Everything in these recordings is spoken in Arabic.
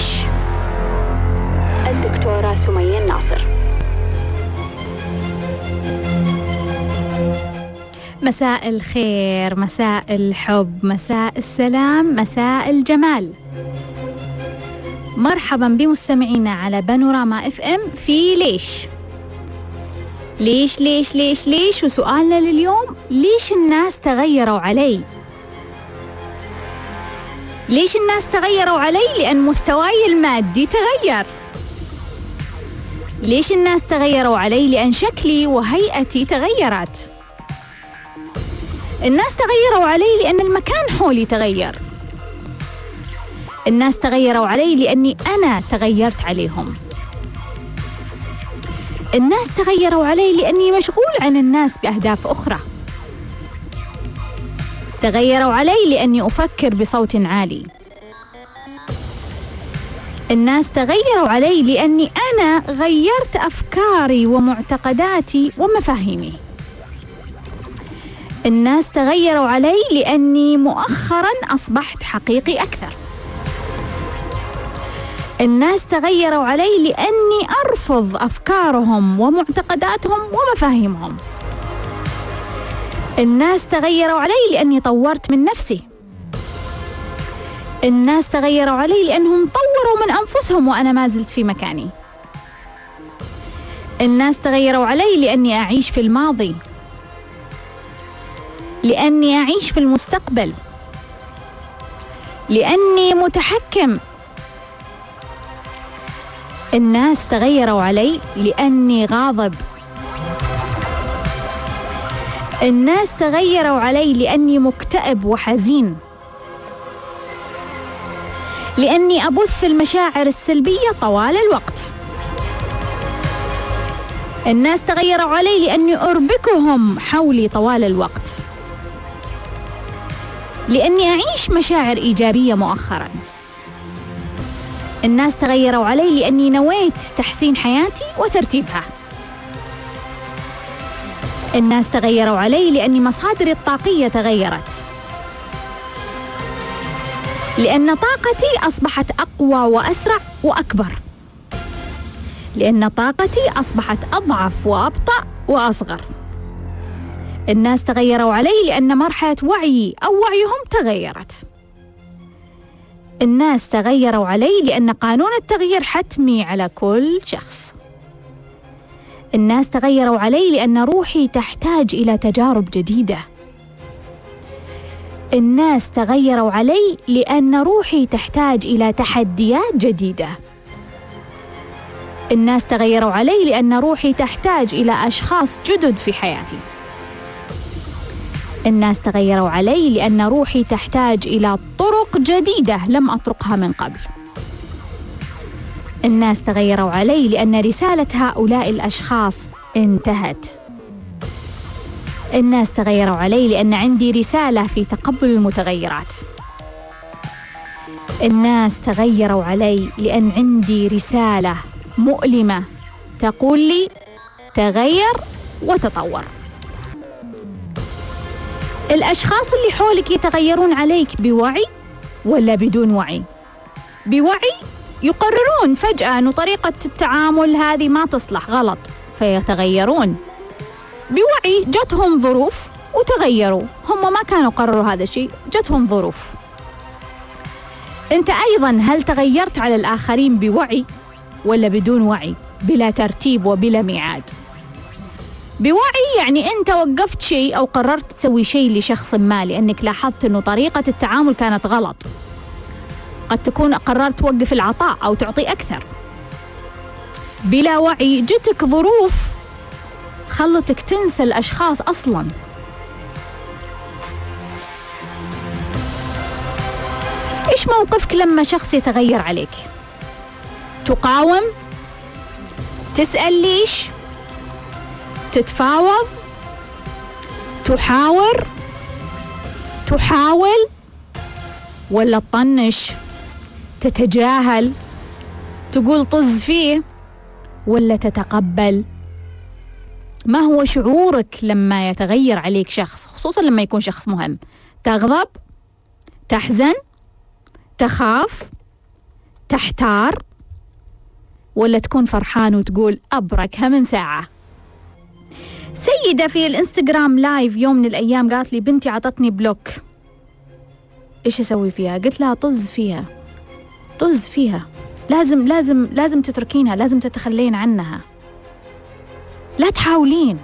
ليش الدكتورة سمية الناصر. مساء الخير مساء الحب مساء السلام مساء الجمال. مرحبا بمستمعينا على بانوراما إف إم في ليش؟ ليش ليش ليش ليش؟ وسؤالنا لليوم ليش الناس تغيروا علي؟ ليش الناس تغيروا علي؟ لأن مستواي المادي تغير. ليش الناس تغيروا علي؟ لأن شكلي وهيئتي تغيرت. الناس تغيروا علي لأن المكان حولي تغير. الناس تغيروا علي لأني أنا تغيرت عليهم. الناس تغيروا علي لأني مشغول عن الناس بأهداف أخرى. تغيروا علي لأني أفكر بصوت عالي. الناس تغيروا علي لأني أنا غيرت أفكاري ومعتقداتي ومفاهيمي. الناس تغيروا علي لأني مؤخرا أصبحت حقيقي أكثر. الناس تغيروا علي لأني أرفض أفكارهم ومعتقداتهم ومفاهيمهم. الناس تغيروا علي لأني طورت من نفسي. الناس تغيروا علي لأنهم طوروا من أنفسهم وأنا ما زلت في مكاني. الناس تغيروا علي لأني أعيش في الماضي. لأني أعيش في المستقبل. لأني متحكم. الناس تغيروا علي لأني غاضب. الناس تغيروا علي لأني مكتئب وحزين. لأني أبث المشاعر السلبية طوال الوقت. الناس تغيروا علي لأني أربكهم حولي طوال الوقت. لأني أعيش مشاعر إيجابية مؤخراً. الناس تغيروا علي لأني نويت تحسين حياتي وترتيبها. الناس تغيروا علي لأني مصادري الطاقية تغيرت. لأن طاقتي أصبحت أقوى وأسرع وأكبر. لأن طاقتي أصبحت أضعف وأبطأ وأصغر. الناس تغيروا علي لأن مرحلة وعيي أو وعيهم تغيرت. الناس تغيروا علي لأن قانون التغيير حتمي على كل شخص. الناس تغيروا علي لأن روحي تحتاج إلى تجارب جديدة. الناس تغيروا علي لأن روحي تحتاج إلى تحديات جديدة. الناس تغيروا علي لأن روحي تحتاج إلى أشخاص جدد في حياتي. الناس تغيروا علي لأن روحي تحتاج إلى طرق جديدة لم أطرقها من قبل. الناس تغيروا علي لأن رسالة هؤلاء الأشخاص انتهت. الناس تغيروا علي لأن عندي رسالة في تقبل المتغيرات. الناس تغيروا علي لأن عندي رسالة مؤلمة تقول لي تغير وتطور. الأشخاص اللي حولك يتغيرون عليك بوعي ولا بدون وعي؟ بوعي يقررون فجأة أن طريقة التعامل هذه ما تصلح غلط فيتغيرون. بوعي جتهم ظروف وتغيروا. هم ما كانوا قرروا هذا الشيء جتهم ظروف. أنت أيضا هل تغيرت على الآخرين بوعي ولا بدون وعي؟ بلا ترتيب وبلا ميعاد. بوعي يعني أنت وقفت شيء أو قررت تسوي شيء لشخص ما لأنك لاحظت أنه طريقة التعامل كانت غلط. قد تكون قررت توقف العطاء أو تعطي أكثر بلا وعي جتك ظروف خلتك تنسى الأشخاص أصلاً إيش موقفك لما شخص يتغير عليك؟ تقاوم؟ تسأل ليش؟ تتفاوض تحاور تحاول ولا تطنش تتجاهل؟ تقول طز فيه ولا تتقبل؟ ما هو شعورك لما يتغير عليك شخص خصوصا لما يكون شخص مهم؟ تغضب؟ تحزن؟ تخاف؟ تحتار؟ ولا تكون فرحان وتقول أبركها من ساعة؟ سيدة في الإنستغرام live يوم من الأيام قالت لي بنتي عطتني block. إيش أسوي فيها؟ قلت لها طز فيها. طز فيها. لازم لازم لازم تتركينها لازم تتخلين عنها. لا تحاولين.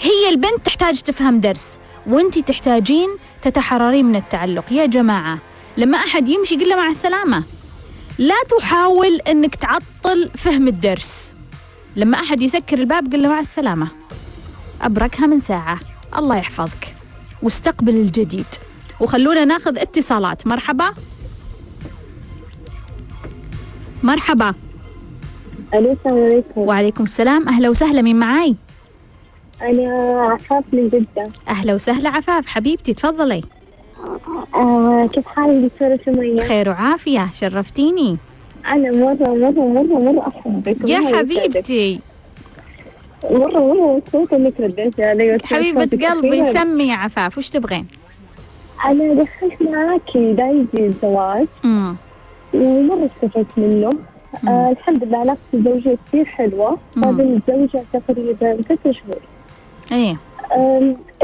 هي البنت تحتاج تفهم درس وانت تحتاجين تتحررين من التعلق. يا جماعة لما أحد يمشي قل له مع السلامة. لا تحاول أنك تعطل فهم الدرس. لما أحد يسكر الباب قل له مع السلامة. أبركها من ساعة. الله يحفظك. واستقبل الجديد. وخلونا ناخذ اتصالات. مرحبا. مرحبا. ألو السلام عليكم. وعليكم السلام. أهلا وسهلا من معاي؟ أنا عفاف من جدة. أهلا وسهلا عفاف. حبيبتي تفضلي. آه كيف حالك دكتورة سمية؟ خير وعافية. شرفتيني. أنا مرة مرة مرة مرة أحبك. يا. حبيبتي. مرة مرة مبسوطة إنك رديتي علي. حبيبة قلبي. سمي يا عفاف. وش تبغين؟ أنا دخلت معاكي دايزي الزواج. امم ومرة استفدت منه آه الحمد لله علاقتي الزوجية كثير حلوة. لي متزوجة تقريبا ست شهور. إيه.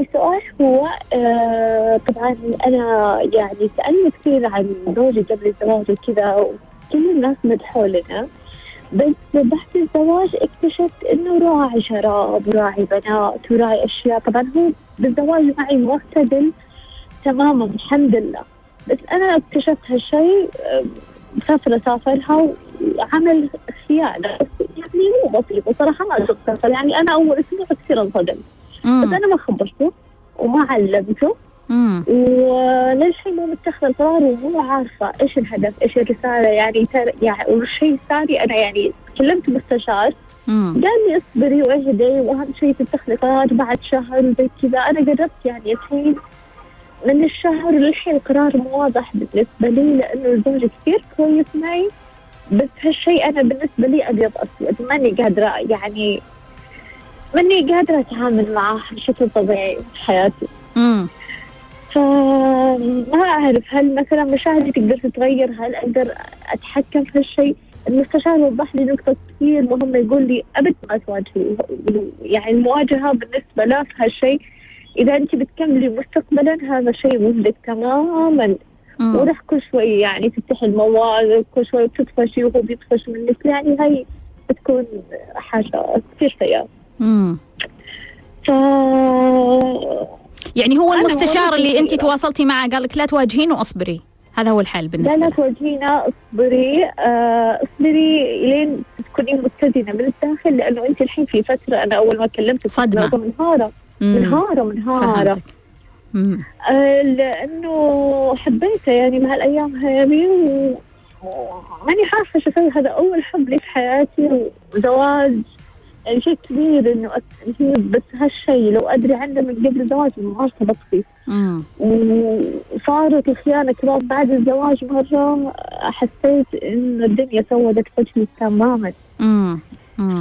السؤال هو آه، طبعا أنا يعني سألني كثير عن زوجي قبل الزواج وكذا وكل الناس مدحوا لنا بس بعد الزواج اكتشفت إنه راعي شراب وراعي بنات وراعي أشياء. طبعا هو بالزواج معي معتدل تماما الحمد لله. بس أنا اكتشفت هالشيء فترة سافرها وعمل خيانة يعني مو بسيطة صراحة ما أتذكر يعني أنا أول أسبوع كثير انصدمت بس أنا ما خبرته وما علمته. وللحين مو متخذ القرار ومو عارفة إيش الهدف إيش الرسالة. يعني تر يعني والشيء الثاني أنا يعني كلمت مستشار. قال لي اصبري واهدي وأهم شيء تتخذي قرار بعد شهر وزي كذا. أنا قربت يعني الحين من الشهر للحين القرار مو واضح بالنسبة لي لأنه الزوج كثير كويس معي. بس هالشيء أنا بالنسبة لي أبيض أسود. ماني قادرة يعني ماني قادرة أتعامل معاه بشكل طبيعي في حياتي. امم فما أعرف هل مثلا مشاعري تقدر تتغير؟ هل أقدر أتحكم في هالشيء؟ المستشار وضح لي نقطة كثير مهمة يقول لي أبد ما تواجهي يعني المواجهة بالنسبة له في هالشيء. إذا أنت بتكملي مستقبلا هذا شيء مهلك تماما. وراح كل شوي يعني تفتحي الموال كل شوي بتطفشي وهو بيطفش منك. يعني هاي بتكون حاجة كثير سيئة امم ف يعني هو المستشار اللي انت. تواصلتي معه قال لك لا تواجهين واصبري هذا هو الحل لا بالنسبة لا له توجهينا أصبري. آه أصبري لين تكوني متزنة من الداخل لأنه أنت الحين في فترة أنا أول ما كلمتك صدمة. كنت منهاره مم. منهاره منهاره فهمتك مم. آه لأنه حبيته يعني مع الأيام هذه و- وماني شو أسوي هذا أول حب لي في حياتي وزواج يعني شيء كبير إنه أت- بس هالشيء لو أدري عنه من قبل الزواج ما ارتبط فيه. وصارت الخيانة كمان بعد الزواج مرة حسيت إنه الدنيا سودت وجهي تماما.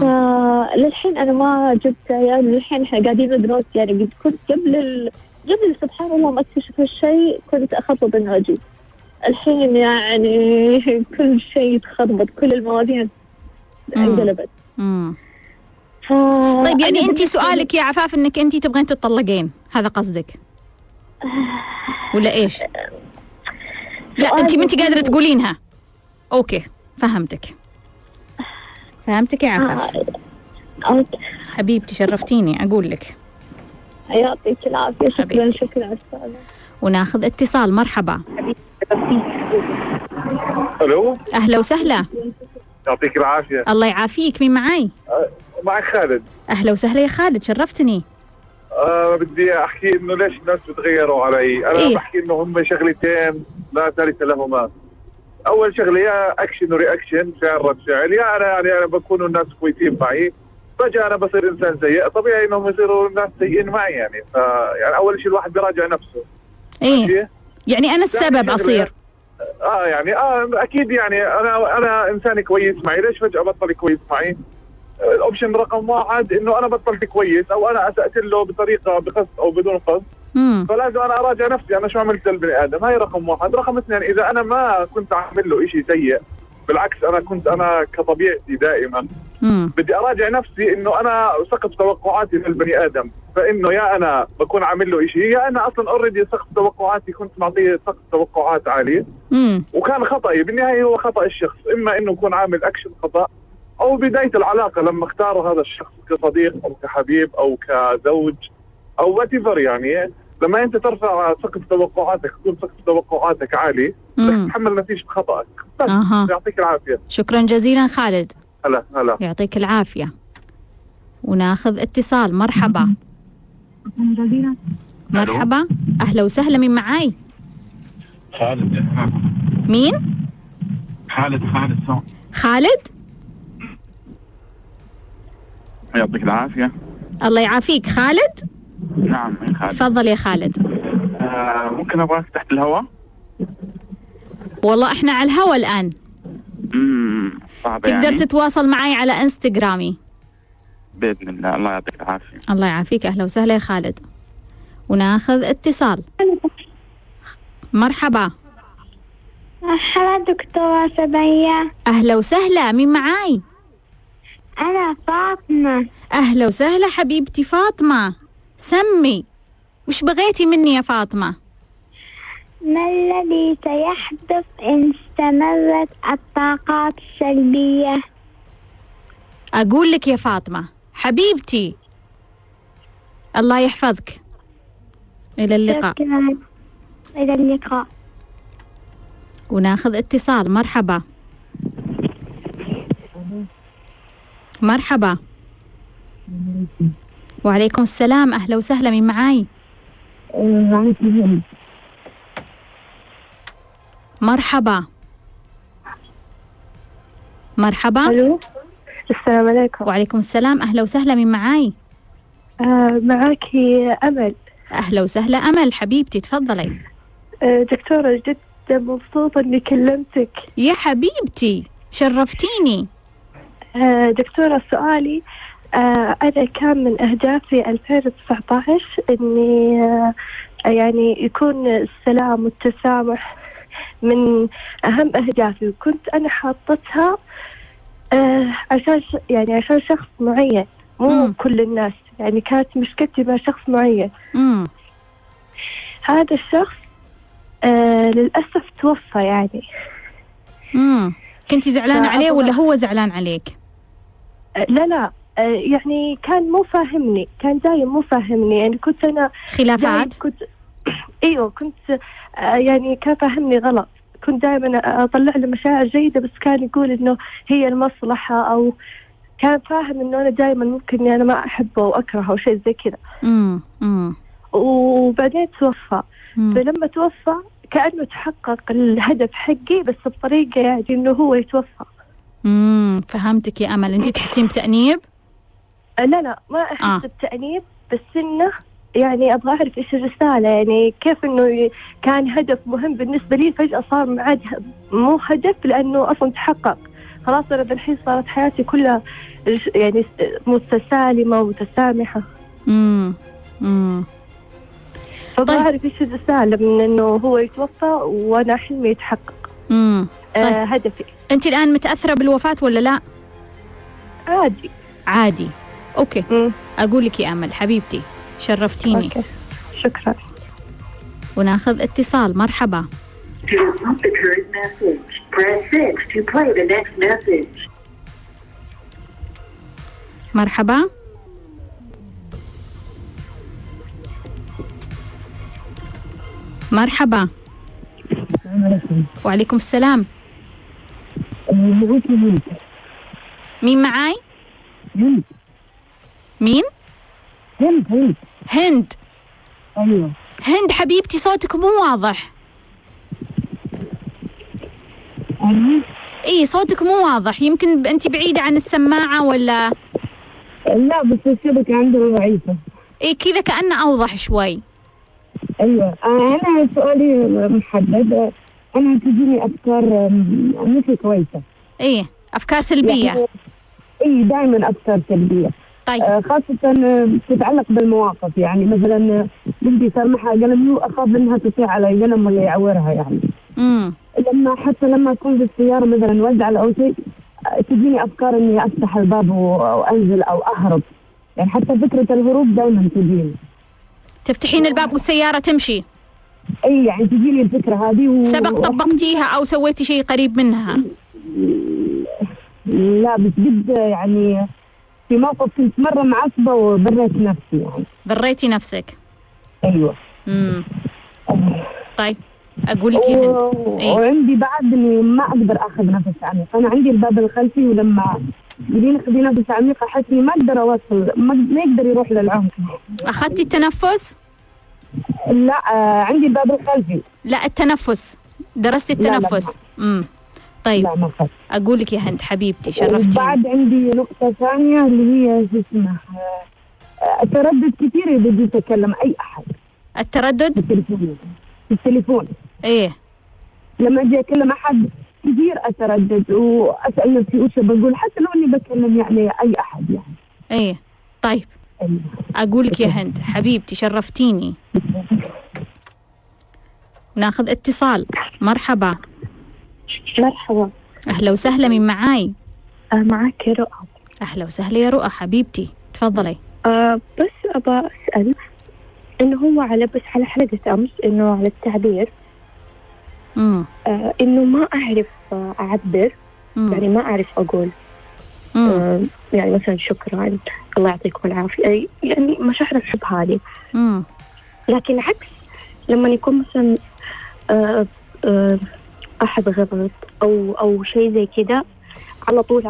فللحين أنا ما جبت عيال للحين إحنا قاعدين ندرس يعني قد كنت قبل ال... قبل سبحان الله ما أكتشف هالشيء كنت أخطط إنه أجي. الحين يعني كل شيء تخربط كل الموازين. انقلبت. ف... طيب يعني انت سؤالك يا عفاف إنك انت تبغين تطلقين هذا قصدك؟ ولا إيش؟ لا انت ما انت قادرة. تقولينها. أوكي فهمتك. فهمتك يا عفاف. آه،. حبيبتي شرفتيني أقول لك. يعطيك العافية. شكرا حبيبتي. شكرا على السؤال وناخذ اتصال. مرحبا. ألو؟ أهلا وسهلا. يعطيك العافية. الله يعافيك. مين معاي؟ معك خالد. أهلا وسهلا يا خالد. شرفتني. أه بدي أحكي إنه ليش الناس بتغيروا علي؟ أنا إيه؟ إيه؟ بحكي إنه هم شغلتين لا ثالث لهما. أول شغله يا action و reaction فعل رد فعل يا أنا يعني أنا بكونوا الناس كويسين معي. فجأة أنا بصير إنسان سيء. طبيعي إنهم يصيروا الناس سيئين معي يعني. ف يعني أول شيء الواحد بيراجع نفسه. إيه؟ يعني أنا السبب أصير. آه يعني آه أكيد يعني أنا أنا إنسان كويس معي. ليش فجأة بطل كويس معي؟ الأوبشن رقم واحد إنه أنا بطلت كويس أو أنا أسأت له بطريقة بقصد أو بدون قصد. فلازم أنا أراجع نفسي أنا شو عملت للبني آدم؟ هاي رقم واحد. رقم اثنين إذا أنا ما كنت عامل له شيء سيء بالعكس أنا كنت أنا كطبيعتي دائما. امم بدي أراجع نفسي إنه أنا سقف توقعاتي للبني آدم. فإنه يا أنا بكون عامل له شيء يا أنا أصلا already سقف توقعاتي كنت معطيه سقف توقعات عالية. امم وكان خطأي بالنهاية هو خطأ الشخص. إما إنه يكون عامل اكشن خطأ أو بداية العلاقة لما اختار هذا الشخص كصديق أو كحبيب أو كزوج أو what يعني. لما انت ترفع سقف توقعاتك تكون سقف توقعاتك عالي امم تحمل نتيجة خطأك. بس أها. يعطيك العافية. شكرا جزيلا خالد. هلا هلا. يعطيك العافية. وناخذ اتصال. مرحبا. مرحبا. أهلا وسهلا. من معاي؟ خالد. مين؟ خالد خالد خالد؟ يعطيك العافية. الله يعافيك. خالد؟ نعم يا خالد. تفضل يا خالد. آه ممكن أبغاك تحت الهواء؟ والله إحنا على الهوا الآن. امم صعبة تقدر يعني. تتواصل معي على إنستغرامي. بإذن الله الله يعطيك العافية. الله يعافيك أهلا وسهلا يا خالد. وناخذ اتصال. مرحبا. مرحبا دكتورة سبية أهلا وسهلا مين معاي؟ أنا فاطمة. أهلا وسهلا حبيبتي فاطمة. سمي. وش بغيتي مني يا فاطمة. ما الذي سيحدث إن استمرت الطاقات السلبية؟ أقول لك يا فاطمة حبيبتي. الله يحفظك. إلى اللقاء. شكرا. إلى اللقاء. وناخذ اتصال. مرحبا. مرحبا. وعليكم السلام. أهلا وسهلا من معاي؟ مرحبا. مرحبا. ألو؟ السلام عليكم. وعليكم السلام. أهلا وسهلا من معاي؟ آه معاكي أمل. أهلا وسهلا أمل حبيبتي تفضلي. آه دكتورة جدا مبسوطة إني كلمتك. يا حبيبتي شرفتيني. آه دكتورة سؤالي آه أنا كان من أهدافي 2019 إني آه يعني يكون السلام والتسامح من أهم أهدافي وكنت أنا حاطتها آه عشان ش- يعني عشان شخص معين مو مم. كل الناس يعني كانت مشكلتي مع شخص معين. امم هذا الشخص آه للأسف توفى يعني. امم كنتي زعلانة عليه ولا هو زعلان عليك؟ لا لا. يعني كان مو فاهمني كان دايم مو فاهمني. يعني كنت أنا خلافات؟ كنت أيوه كنت آه يعني كان فاهمني غلط. كنت دائما أطلع له مشاعر جيدة بس كان يقول إنه هي المصلحة أو كان فاهم إنه أنا دائما ممكن إني أنا ما أحبه وأكرهه أو شيء زي كذا. امم وبعدين توفى. فلما توفى كأنه تحقق الهدف حقي بس بطريقة يعني إنه هو يتوفى. امم فهمتك يا أمل. أنت تحسين بتأنيب؟ آه، لا لا ما أحس آه. آه. بس إنه يعني أبغى أعرف إيش الرسالة يعني كيف إنه كان هدف مهم بالنسبة لي فجأة صار معاد مو هدف لأنه أصلا تحقق. خلاص أنا بالحين صارت حياتي كلها يعني متسالمة ومتسامحة. امم امم فأبغى طيب. أعرف إيش الرسالة من إنه هو يتوفى وأنا حلمي يتحقق. امم آه طيب. هدفي. أنت الآن متأثرة بالوفاة ولا لا؟ عادي. عادي. okay. مم. أقول لك يا أمل حبيبتي شرفتيني. okay. شكرا. وناخذ اتصال. مرحبا. To remove the current message, press 6 to play the next message. مرحبا. مرحبا. وعليكم السلام. مين معاي؟ هند مين؟ هند هند. هند. أيوه. هند حبيبتي صوتك مو واضح. أيوه. إي صوتك مو واضح. يمكن أنت بعيدة عن السماعة ولا؟ لا بس الشبكة عندنا ضعيفة إي كذا كأنه أوضح شوي. أيوه. آه، أنا سؤالي محدد. أنا تجيني أفكار مش كويسة. إي أفكار سلبية. يعني إي دائما أفكار سلبية. طيب. آه، خاصة آه، تتعلق بالمواقف. يعني مثلا آه، بنتي ماسكة قلم يو أخاف إنها تطيح على قلم ولا يعورها يعني. امم لما حتى لما أكون بالسياره مثلا وازعل أو شيء تجيني أفكار إني أفتح الباب وانزل أو أهرب. يعني حتى فكرة الهروب دائما تجيني. تفتحين الباب والسيارة تمشي. إي يعني تجيني الفكرة هذه و... سبق طبقتيها أو سويتي شيء قريب منها؟ لا بس قد يعني في موقف كنت مرة معصبة وبريت نفسي يعني. ضريتي نفسك؟ أيوه. امم طيب أقول لك و... إيه. وعندي بعد إني ما أقدر أخذ نفس عميق. أنا عندي الباب الخلفي ولما تقولين خذي نفس عميق أحس إني ما أقدر أوصل ما, ما يقدر يروح للعمق. أخذتي التنفس؟ لا آه عندي الباب الخلفي. لا التنفس. درستي لا، لا، التنفس. امم طيب لا ما أقول لك يا هند حبيبتي شرفتيني. وبعد عندي نقطة ثانية اللي هي شو اسمه آه، التردد كثير إذا جيت أكلم أي أحد. التردد؟ في التليفون. في التليفون. إيه. لما أجي أكلم أحد كثير أتردد وأسأل نفسي وش بقول حتى لو إني بكلم يعني أي أحد يعني. إيه. طيب. أقول لك يا هند حبيبتي شرفتيني. ناخذ اتصال. مرحبا. مرحبا. أهلا وسهلا من معاي؟ آه معك رؤى. أهلا وسهلا يا رؤى حبيبتي تفضلي. آه بس أبى أسأل إنه هو على بس على حلقة أمس إنه على التعبير. آه إنه ما أعرف آه أعبر. يعني ما أعرف أقول. آه يعني مثلا شكرا الله يعطيكم العافية. يعني مشاعر الحب هذه. لكن عكس لما يكون مثلا آه آه أحد غلط أو أو شيء زي كده. على طول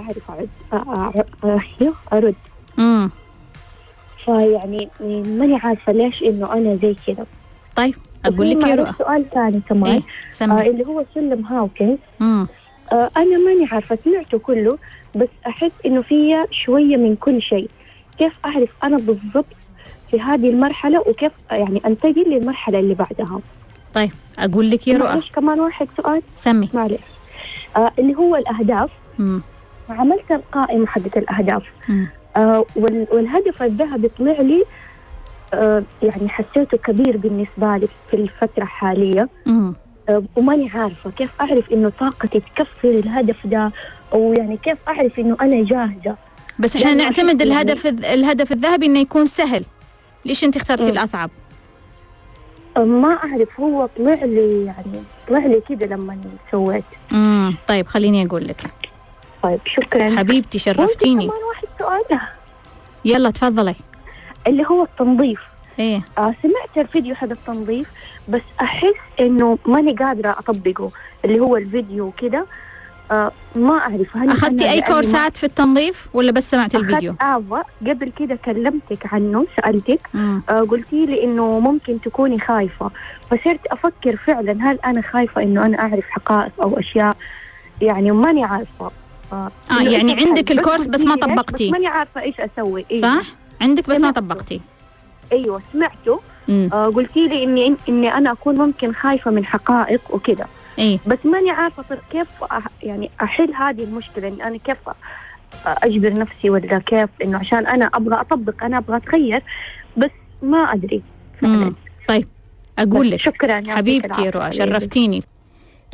أيوه، أرد. امم فيعني ماني عارفة ليش إنه أنا زي كده. طيب أقول لك يا سؤال ثاني كمان. إيه آه اللي هو سلم هاوكنز امم آه أنا ماني عارفة سمعته كله بس أحس إنه فيها شوية من كل شيء. كيف أعرف أنا بالضبط في هذه المرحلة وكيف يعني أنتقل للمرحلة اللي بعدها؟ طيب أقول لك يا رؤى. كمان واحد سؤال. سمي. معلش آه اللي هو الأهداف. امم عملت القائمة حقت الأهداف. مم. آه وال- والهدف الذهبي طلع لي آه يعني حسيته كبير بالنسبة لي في الفترة الحالية. امم آه وماني عارفة كيف أعرف إنه طاقتي تكفي الهدف ده أو يعني كيف أعرف إنه أنا جاهزة. بس إحنا نعتمد أحس يعني- الهدف الهدف الذهبي إنه يكون سهل. ليش أنت اخترتي مم. الأصعب؟ ما أعرف هو طلع لي يعني طلع لي كده لما سويت. امم طيب خليني أقول لك. طيب شكرا. حبيبتي شرفتيني. كمان واحد سؤال يلا تفضلي. اللي هو التنظيف. إيه. آه سمعت الفيديو حق التنظيف بس أحس إنه ماني قادرة أطبقه اللي هو الفيديو وكده. آه ما أعرف هل أخذتي أي كورسات في التنظيف ولا بس سمعت الفيديو؟ آوة قبل كده كلمتك عنه سألتك امم آه قلتي لي إنه ممكن تكوني خايفة فصرت أفكر فعلا هل أنا خايفة إنه أنا أعرف حقائق أو أشياء؟ يعني ماني عارفة. آه, آه، يعني عندك؟ الكورس بس ما طبقتي. بس ماني عارفة إيش أسوي. إيه. صح؟ عندك بس ما. طبقتي أيوة سمعته. آه قلتي لي إني إني أنا أكون ممكن خايفة من حقائق وكده. إيه. بس ماني عارفة طيب كيف يعني أحل هذه المشكلة إني أنا كيف أجبر نفسي ولا كيف إنه عشان أنا أبغى أطبق أنا أبغى أتغير بس ما أدري فعلا. طيب أقول لك. شكرا حبيبتي. رؤى شرفتيني.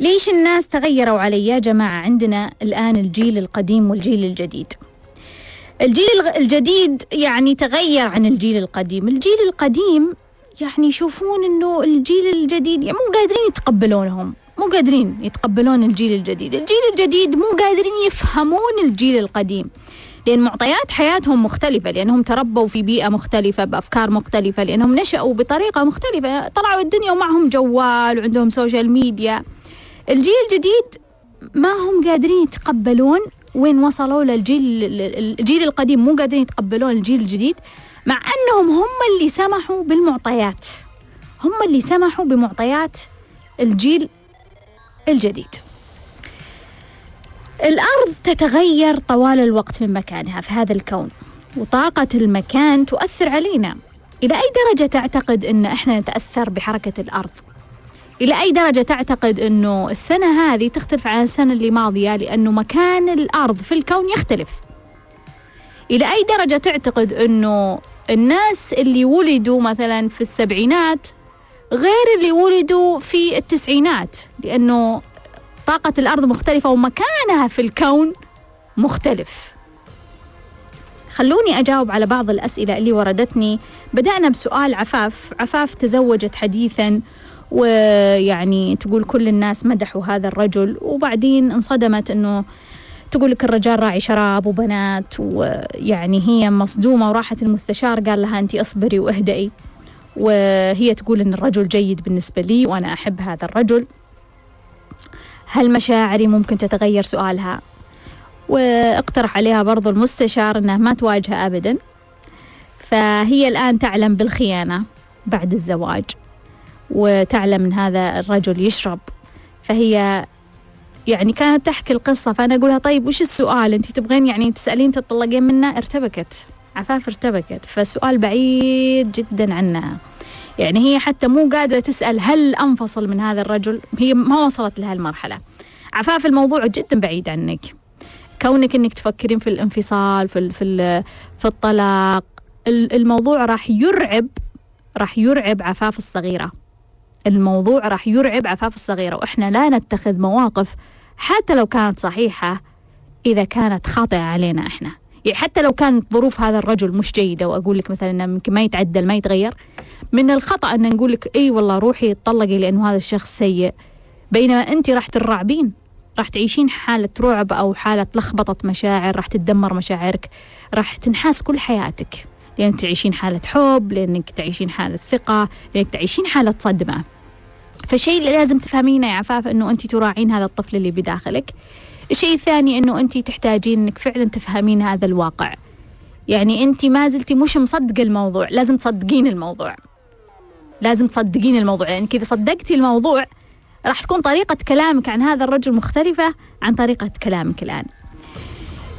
ليش الناس تغيروا علي يا جماعة؟ عندنا الآن الجيل القديم والجيل الجديد. الجيل الجديد يعني تغير عن الجيل القديم. الجيل القديم يعني يشوفون إنه الجيل الجديد يعني مو قادرين يتقبلونهم. مو قادرين يتقبلون الجيل الجديد. الجيل الجديد مو قادرين يفهمون الجيل القديم. لأن معطيات حياتهم مختلفة لأنهم تربوا في بيئة مختلفة بأفكار مختلفة لأنهم نشأوا بطريقة مختلفة. طلعوا الدنيا ومعهم جوال وعندهم social media الجيل الجديد ما هم قادرين يتقبلون وين وصلوا للجيل الجيل القديم. مو قادرين يتقبلون الجيل الجديد مع أنهم هم اللي سمحوا بالمعطيات. هم اللي سمحوا بمعطيات الجيل الجديد. الأرض تتغير طوال الوقت من مكانها في هذا الكون وطاقة المكان تؤثر علينا. إلى أي درجة تعتقد أن إحنا نتأثر بحركة الأرض؟ إلى أي درجة تعتقد أنه السنة هذه تختلف عن السنة اللي ماضية لأنه مكان الأرض في الكون يختلف؟ إلى أي درجة تعتقد أنه الناس اللي ولدوا مثلا في السبعينات غير اللي ولدوا في التسعينات لأنه طاقة الأرض مختلفة ومكانها في الكون مختلف. خلوني أجاوب على بعض الأسئلة اللي وردتني. بدأنا بسؤال عفاف. عفاف تزوجت حديثا ويعني تقول كل الناس مدحوا هذا الرجل وبعدين انصدمت أنه تقول لك الرجال راعي شراب وبنات ويعني هي مصدومة وراحت المستشار قال لها أنت اصبري واهدئي. وهي تقول أن الرجل جيد بالنسبة لي وأنا أحب هذا الرجل. هل مشاعري ممكن تتغير سؤالها؟ وأقترح عليها برضو المستشار أنها ما تواجهه أبدا. فهي الآن تعلم بالخيانة بعد الزواج وتعلم أن هذا الرجل يشرب. فهي يعني كانت تحكي القصة فأنا أقولها طيب وش السؤال؟ أنت تبغين يعني تسألين تطلقين منه؟ ارتبكت. عفاف ارتبكت. فالسؤال بعيد جدا عنها يعني هي حتى مو قادرة تسأل هل أنفصل من هذا الرجل؟ هي ما وصلت لهالمرحلة. عفاف الموضوع جدا بعيد عنك. كونك إنك تفكرين في الانفصال في في في الطلاق الموضوع راح يرعب راح يرعب عفاف الصغيرة. الموضوع راح يرعب عفاف الصغيرة. وإحنا لا نتخذ مواقف حتى لو كانت صحيحة إذا كانت خاطئة علينا إحنا. يعني حتى لو كانت ظروف هذا الرجل مش جيدة وأقول لك مثلا إنه يمكن ما يتعدل ما يتغير من الخطأ إن نقول لك إي والله روحي اتطلقي لأنه هذا الشخص سيء. بينما أنت راح ترعبين راح تعيشين حالة رعب أو حالة لخبطة مشاعر راح تتدمر مشاعرك راح تنحاس كل حياتك. لأنك تعيشين حالة حب لأنك تعيشين حالة ثقة لأنك تعيشين حالة صدمة. فالشيء اللي لازم تفهمينه يا عفاف أنه أنت تراعين هذا الطفل اللي بداخلك. الشيء الثاني أنه أنت تحتاجين أنك فعلا تفهمين هذا الواقع. يعني أنت ما زلتي مش مصدقة الموضوع لازم تصدقين الموضوع. لازم تصدقين الموضوع يعني كذا صدقتي الموضوع راح تكون طريقة كلامك عن هذا الرجل مختلفة عن طريقة كلامك الآن.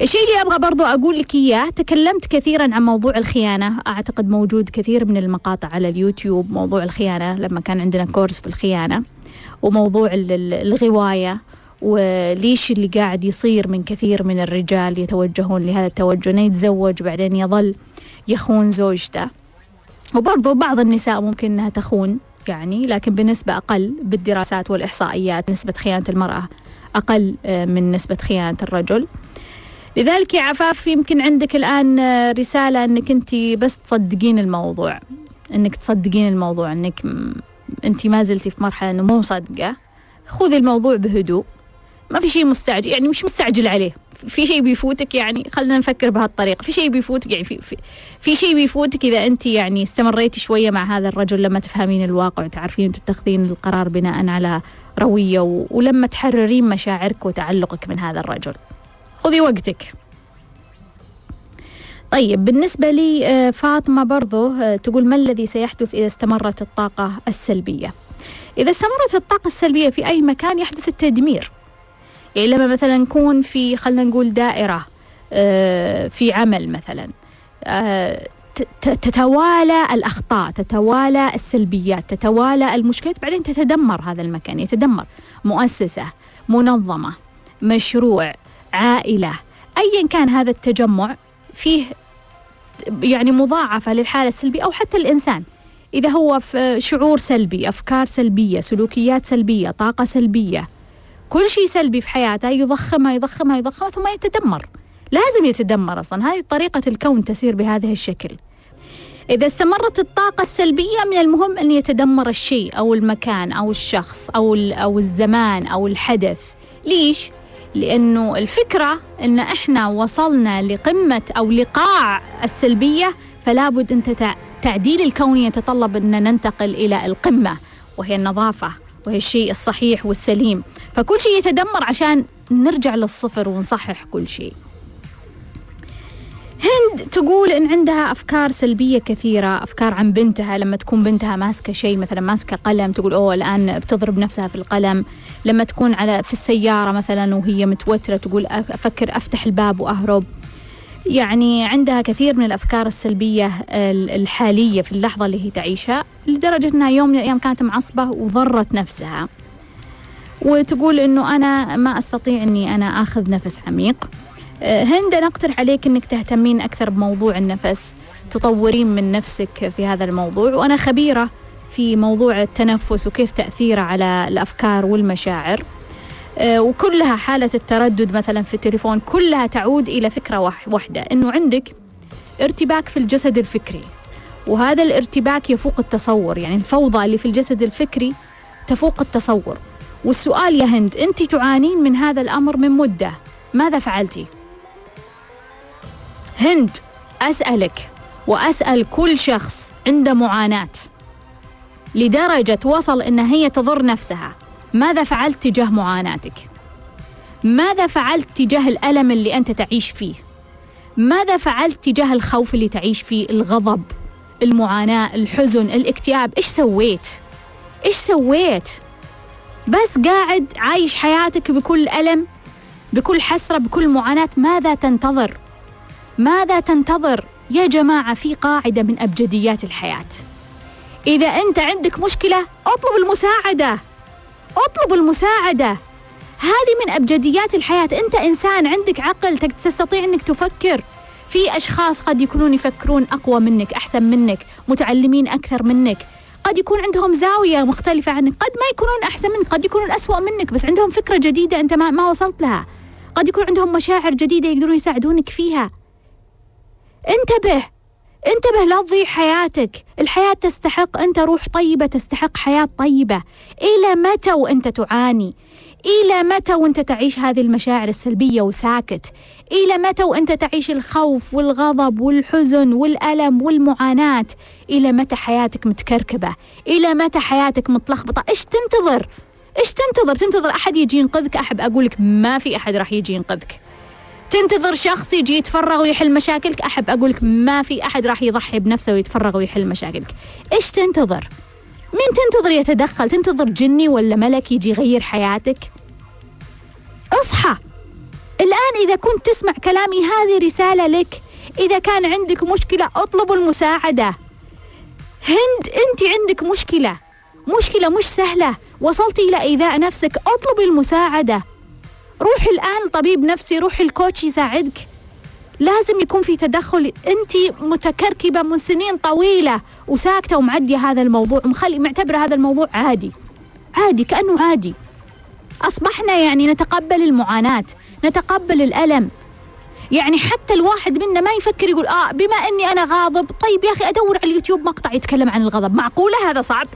الشيء اللي أبغى برضو أقول لك إياه تكلمت كثيرا عن موضوع الخيانة. أعتقد موجود كثير من المقاطع على اليوتيوب موضوع الخيانة لما كان عندنا كورس في الخيانة وموضوع الغواية. وليش اللي قاعد يصير من كثير من الرجال يتوجهون لهذا التوجه؟ إنه يتزوج بعدين يظل يخون زوجته. وبرضو بعض النساء ممكن إنها تخون يعني لكن بنسبة أقل بالدراسات والإحصائيات نسبة خيانة المرأة أقل آه، من نسبة خيانة الرجل. لذلك يا عفاف يمكن عندك الآن آه، رسالة أنك أنت بس تصدقين الموضوع. أنك تصدقين الموضوع أنك أنت ما زلتي في مرحلة أنه مو صدقة خذي الموضوع بهدوء. ما في شيء مستعجل يعني مش مستعجل عليه. في شيء بيفوتك يعني خلينا نفكر بهالطريقة. في شيء بيفوتك يعني في في, في شيء بيفوتك إذا أنت يعني استمريتي شوية مع هذا الرجل لما تفهمين الواقع وتعرفين تتخذين القرار بناء على روية و... ولما تحررين مشاعرك وتعلقك من هذا الرجل. خذي وقتك. طيب بالنسبة لي آه، فاطمة برضو آه، تقول ما الذي سيحدث إذا استمرت الطاقة السلبية؟ إذا استمرت الطاقة السلبية في أي مكان يحدث التدمير. يعني لما مثلا نكون في خلينا نقول دائرة آه، في عمل مثلا آه، تتوالى الأخطاء تتوالى السلبيات تتوالى المشكلات بعدين تتدمر هذا المكان يتدمر. مؤسسة منظمة مشروع عائلة أيا كان هذا التجمع فيه يعني مضاعفة للحالة السلبية أو حتى الإنسان. إذا هو في شعور سلبي أفكار سلبية سلوكيات سلبية طاقة سلبية كل شيء سلبي في حياته يضخمها يضخمها يضخمها ثم يتدمر. لازم يتدمر أصلا. هذه طريقة الكون تسير بهذا الشكل. إذا استمرت الطاقة السلبية من المهم أن يتدمر الشيء أو المكان أو الشخص أو أو الزمان أو الحدث. ليش؟ لأنه الفكرة أن إحنا وصلنا لقمة أو لقاع السلبية فلا بد أن تعديل الكون يتطلب أن ننتقل إلى القمة وهي النظافة. وهي الشيء الصحيح والسليم. فكل شيء يتدمر عشان نرجع للصفر ونصحح كل شيء. هند تقول إن عندها أفكار سلبية كثيرة أفكار عن بنتها لما تكون بنتها ماسكة شيء مثلا ماسكة قلم تقول أوه الآن بتضرب نفسها في القلم. لما تكون على في السيارة مثلا وهي متوترة تقول أفكر أفتح الباب وأهرب. يعني عندها كثير من الأفكار السلبية الحالية في اللحظة اللي هي تعيشها لدرجة إنها يوم من الأيام كانت معصبة وضرت نفسها. وتقول إنه أنا ما أستطيع إني أنا آخذ نفس عميق. آه، هند أنا أقترح عليك إنك تهتمين أكثر بموضوع النفس تطورين من نفسك في هذا الموضوع. وأنا خبيرة في موضوع التنفس وكيف تأثيره على الأفكار والمشاعر. وكلها حالة التردد مثلا في التليفون كلها تعود إلى فكرة واح- واحدة إنه عندك ارتباك في الجسد الفكري وهذا الارتباك يفوق التصور يعني الفوضى اللي في الجسد الفكري تفوق التصور والسؤال يا هند أنت تعانين من هذا الأمر من مدة ماذا فعلتي؟ هند أسألك وأسأل كل شخص عنده معاناة لدرجة وصل إن هي تضر نفسها ماذا فعلت تجاه معاناتك؟ ماذا فعلت تجاه الألم اللي أنت تعيش فيه؟ ماذا فعلت تجاه الخوف اللي تعيش فيه؟ الغضب، المعاناة، الحزن، الاكتئاب، إيش سويت؟ إيش سويت؟ بس قاعد عايش حياتك بكل ألم، بكل حسرة، بكل معاناة، ماذا تنتظر؟ ماذا تنتظر؟ يا جماعة في قاعدة من أبجديات الحياة. إذا أنت عندك مشكلة أطلب المساعدة. أطلب المساعدة. هذه من أبجديات الحياة. أنت إنسان عندك عقل تستطيع أنك تفكر. في أشخاص قد يكونون يفكرون أقوى منك أحسن منك متعلمين أكثر منك. قد يكون عندهم زاوية مختلفة عنك. قد ما يكونون أحسن منك قد يكونون أسوأ منك بس عندهم فكرة جديدة أنت ما, ما وصلت لها. قد يكون عندهم مشاعر جديدة يقدرون يساعدونك فيها. انتبه. انتبه لا تضيع حياتك. الحياة تستحق أنت روح طيبة تستحق حياة طيبة. إلى متى وأنت تعاني؟ إلى متى وأنت تعيش هذه المشاعر السلبية وساكت؟ إلى متى وأنت تعيش الخوف والغضب والحزن والألم والمعاناة؟ إلى متى حياتك متكركبة؟ إلى متى حياتك متلخبطة؟ إيش تنتظر؟ إيش تنتظر؟ تنتظر أحد يجي ينقذك؟ أحب أقولك ما في أحد راح يجي ينقذك. تنتظر شخص يجي يتفرغ ويحل مشاكلك. أحب أقولك ما في أحد راح يضحي بنفسه ويتفرغ ويحل مشاكلك. إيش تنتظر؟ مين تنتظر يتدخل؟ تنتظر جني ولا ملك يجي يغير حياتك؟ اصحى. الآن إذا كنت تسمع كلامي هذه رسالة لك. إذا كان عندك مشكلة اطلبوا المساعدة. هند أنت عندك مشكلة. مشكلة مش سهلة. وصلتي إلى إيذاء نفسك اطلبي المساعدة. روحي الآن طبيب نفسي روحي الكوتش يساعدك. لازم يكون في تدخل. أنت متكركبة من سنين طويلة وساكتة ومعدية هذا الموضوع ومخلي معتبرة هذا الموضوع عادي. عادي كأنه عادي. أصبحنا يعني نتقبل المعاناة نتقبل الألم. يعني حتى الواحد منا ما يفكر يقول آه بما إني أنا غاضب طيب يا أخي أدور على اليوتيوب مقطع يتكلم عن الغضب. معقولة هذا صعب؟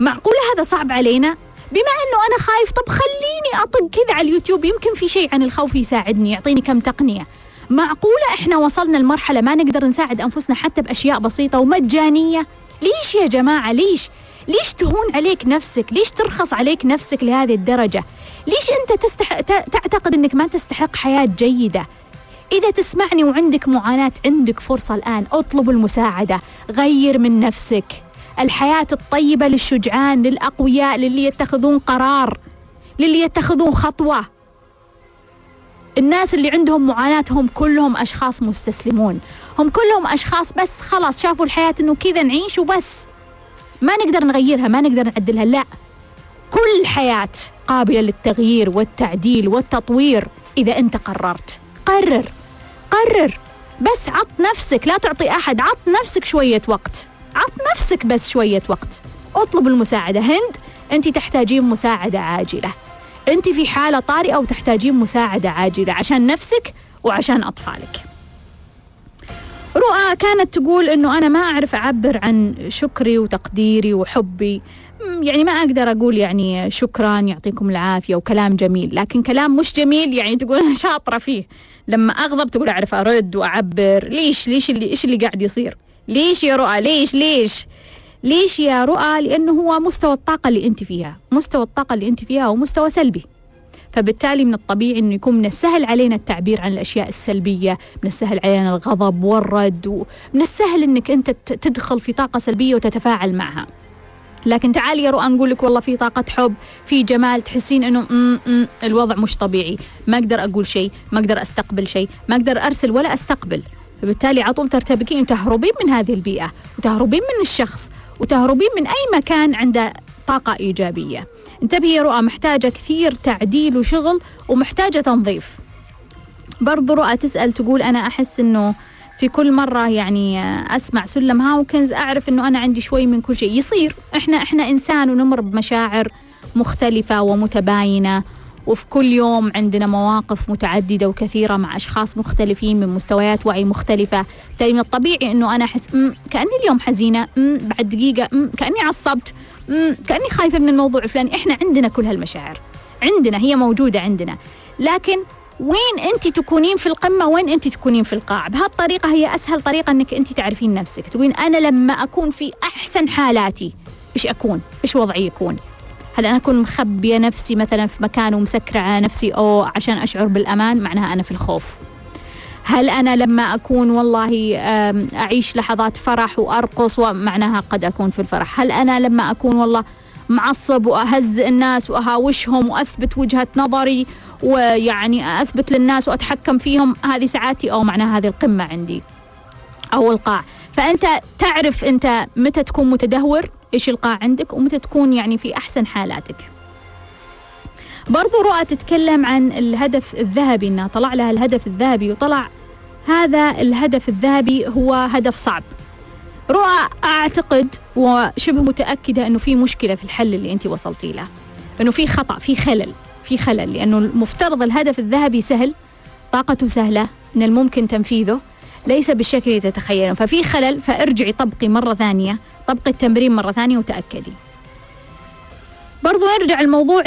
معقولة هذا صعب علينا؟ بما أنه أنا خايف طب خليني أطق كذا على اليوتيوب يمكن في شيء عن الخوف يساعدني يعطيني كم تقنية معقولة إحنا وصلنا لمرحلة ما نقدر نساعد أنفسنا حتى بأشياء بسيطة ومجانية؟ ليش يا جماعة ليش؟ ليش تهون عليك نفسك؟ ليش ترخص عليك نفسك لهذه الدرجة؟ ليش أنت تستحق ت- تعتقد أنك ما تستحق حياة جيدة؟ إذا تسمعني وعندك معاناة عندك فرصة الآن اطلب المساعدة غير من نفسك الحياة الطيبة للشجعان للأقوياء للي يتخذون قرار للي يتخذون خطوة. الناس اللي عندهم معاناة هم كلهم أشخاص مستسلمون. هم كلهم أشخاص بس خلاص شافوا الحياة أنه كذا نعيش وبس. ما نقدر نغيرها ما نقدر نعدلها لا. كل حياة قابلة للتغيير والتعديل والتطوير إذا أنت قررت. قرر قرر. بس عط نفسك لا تعطي أحد عط نفسك شوية وقت. عط نفسك بس شوية وقت. اطلب المساعدة. هند أنت تحتاجين مساعدة عاجلة. أنت في حالة طارئة وتحتاجين مساعدة عاجلة عشان نفسك وعشان أطفالك. رؤى كانت تقول إنه أنا ما أعرف أعبر عن شكري وتقديري وحبي. يعني ما أقدر أقول يعني شكرا يعطيكم العافية وكلام جميل. لكن كلام مش جميل يعني تقول أنا شاطرة فيه. لما أغضب تقول أعرف أرد وأعبر. ليش؟ ليش اللي إيش اللي قاعد يصير؟ ليش يا رؤى؟ ليش؟ ليش؟ ليش يا رؤى؟ لأنه هو مستوى الطاقة اللي أنت فيها مستوى الطاقة اللي أنت فيها هو مستوى سلبي. فبالتالي من الطبيعي إنه يكون من السهل علينا التعبير عن الأشياء السلبية، من السهل علينا الغضب والرد، ومن السهل إنك أنت ت- تدخل في طاقة سلبية وتتفاعل معها. لكن تعالي يا رؤى نقول لك والله في طاقة حب، في جمال تحسين إنه م- م- الوضع مش طبيعي، ما أقدر أقول شيء، ما أقدر أستقبل شيء، ما أقدر أرسل ولا أستقبل. فبالتالي على طول ترتبكين وتهربين من هذه البيئة، وتهربين من الشخص، وتهربين من أي مكان عنده طاقة إيجابية. انتبهي يا رؤى محتاجة كثير تعديل وشغل ومحتاجة تنظيف. برضو رؤى تسأل تقول أنا أحس أنه في كل مرة يعني أسمع سلم هاوكنز أعرف أنه أنا عندي شوي من كل شيء. يصير إحنا إحنا إنسان ونمر بمشاعر مختلفة ومتباينة. وفي كل يوم عندنا مواقف متعددة وكثيرة مع أشخاص مختلفين من مستويات وعي مختلفة. بالتالي من الطبيعي أنه أنا أحس "أمم، كأني اليوم حزينة بعد دقيقة كأني عصبت كأني خايفة من الموضوع الفلاني إحنا عندنا كل هالمشاعر. عندنا هي موجودة عندنا. لكن وين أنت تكونين في القمة؟ وين أنت تكونين في القاع بهالطريقة هي أسهل طريقة إنك أنت تعرفين نفسك. تقولين أنا لما أكون في أحسن حالاتي إيش أكون؟ إيش وضعي يكون؟ هل أنا أكون مخبية نفسي مثلا في مكان ومسكرة على نفسي؟ أو عشان أشعر بالأمان معناها أنا في الخوف. هل أنا لما أكون والله آم، أعيش لحظات فرح وأرقص ومعناها قد أكون في الفرح؟ هل أنا لما أكون والله معصب واهزئ الناس وأهاوشهم وأثبت وجهة نظري ويعني أثبت للناس وأتحكم فيهم هذه ساعاتي؟ أو معناها هذه القمة عندي أو القاع. فأنت تعرف أنت متى تكون متدهور؟ إيش القاع عندك ومتى تكون يعني في أحسن حالاتك. برضو رؤى تتكلم عن الهدف الذهبي إنها طلع لها الهدف الذهبي وطلع هذا الهدف الذهبي هو هدف صعب. رؤى أعتقد وشبه متأكدة إنه في مشكلة في الحل اللي انت وصلتي له. إنه في خطأ في خلل في خلل لأنه المفترض الهدف الذهبي سهل طاقته سهلة من الممكن تنفيذه ليس بالشكل اللي تتخيله. ففي خلل فارجعي طبقي مرة ثانية طبقي التمرين مرة ثانية وتأكدي. برضو نرجع الموضوع